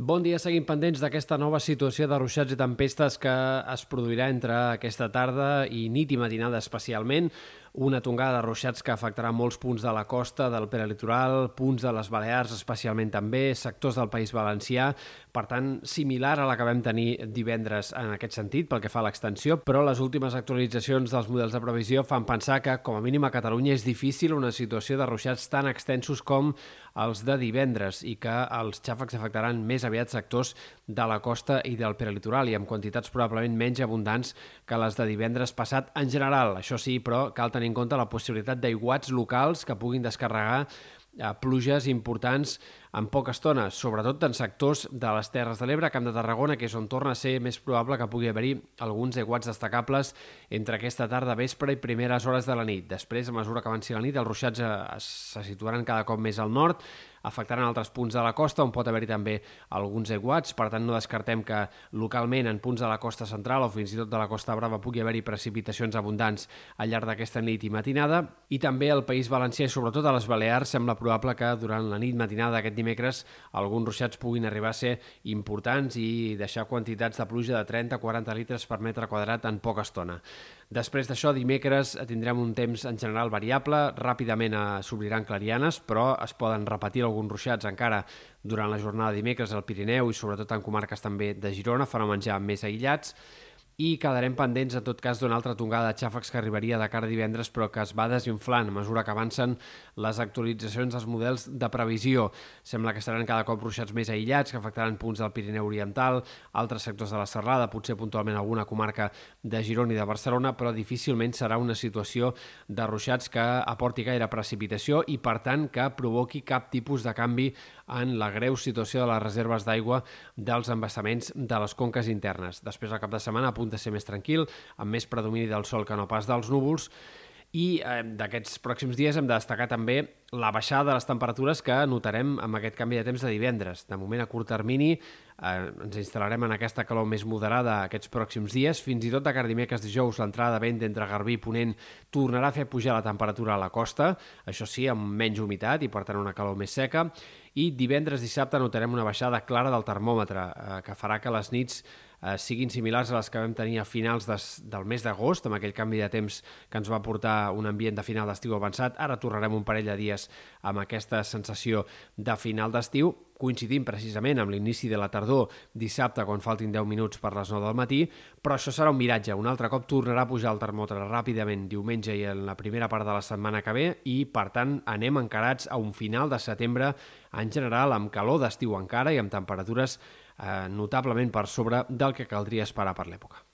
Bon dia, seguim pendents d'aquesta nova situació de ruixats i tempestes que es produirà entre aquesta tarda i nit i matinada especialment. Una tongada de ruixats que afectarà molts punts de la costa, del peralitoral, punts de les Balears especialment també, sectors del País Valencià, per tant, similar a la que vam tenir divendres en aquest sentit, pel que fa a l'extensió, però les últimes actualitzacions dels models de previsió fan pensar que, com a mínim a Catalunya, és difícil una situació de ruixats tan extensos com els de divendres i que els xàfecs afectaran més aviat sectors de la costa i del peralitoral i amb quantitats probablement menys abundants que les de divendres passat en general. Això sí, però cal tenir en compte la possibilitat d'aiguats locals que puguin descarregar eh, pluges importants en poca estona, sobretot en sectors de les Terres de l'Ebre, Camp de Tarragona, que és on torna a ser més probable que pugui haver-hi alguns aiguats destacables entre aquesta tarda, vespre i primeres hores de la nit. Després, a mesura que avanci la nit, els ruixats eh, se situaran cada cop més al nord, afectaran altres punts de la costa on pot haver-hi també alguns aiguats, per tant no descartem que localment en punts de la costa central o fins i tot de la costa brava pugui haver-hi precipitacions abundants al llarg d'aquesta nit i matinada. I també al País Valencià i sobretot a les Balears sembla probable que durant la nit matinada d'aquest dimecres alguns ruixats puguin arribar a ser importants i deixar quantitats de pluja de 30-40 litres per metre quadrat en poca estona. Després d'això, dimecres tindrem un temps en general variable, ràpidament s'obriran clarianes, però es poden repetir alguns ruixats encara durant la jornada de dimecres al Pirineu i sobretot en comarques també de Girona, farà menjar més aïllats, i quedarem pendents en tot cas d'una altra tongada de xàfecs que arribaria de cara a divendres però que es va desinflant a mesura que avancen les actualitzacions dels models de previsió. Sembla que seran cada cop ruixats més aïllats que afectaran punts del Pirineu Oriental, altres sectors de la Serrada, potser puntualment alguna comarca de Girona i de Barcelona, però difícilment serà una situació de ruixats que aporti gaire precipitació i per tant que provoqui cap tipus de canvi en la greu situació de les reserves d'aigua dels embassaments de les conques internes. Després, al cap de setmana, apunta de ser més tranquil, amb més predomini del sol que no pas dels núvols, i eh, d'aquests pròxims dies hem de destacar també la baixada de les temperatures que notarem amb aquest canvi de temps de divendres. De moment, a curt termini, eh, ens instal·larem en aquesta calor més moderada aquests pròxims dies. Fins i tot de cardimecres dijous, l'entrada de vent entre Garbí i Ponent tornarà a fer pujar la temperatura a la costa, això sí, amb menys humitat i per tant una calor més seca. I divendres, dissabte, notarem una baixada clara del termòmetre, eh, que farà que les nits eh, siguin similars a les que vam tenir a finals des, del mes d'agost, amb aquell canvi de temps que ens va portar un ambient de final d'estiu avançat. Ara tornarem un parell de dies amb aquesta sensació de final d'estiu, coincidint precisament amb l'inici de la tardor dissabte quan faltin 10 minuts per les 9 del matí, però això serà un miratge. Un altre cop tornarà a pujar el termòmetre ràpidament diumenge i en la primera part de la setmana que ve i, per tant, anem encarats a un final de setembre en general amb calor d'estiu encara i amb temperatures eh, notablement per sobre del que caldria esperar per l'època.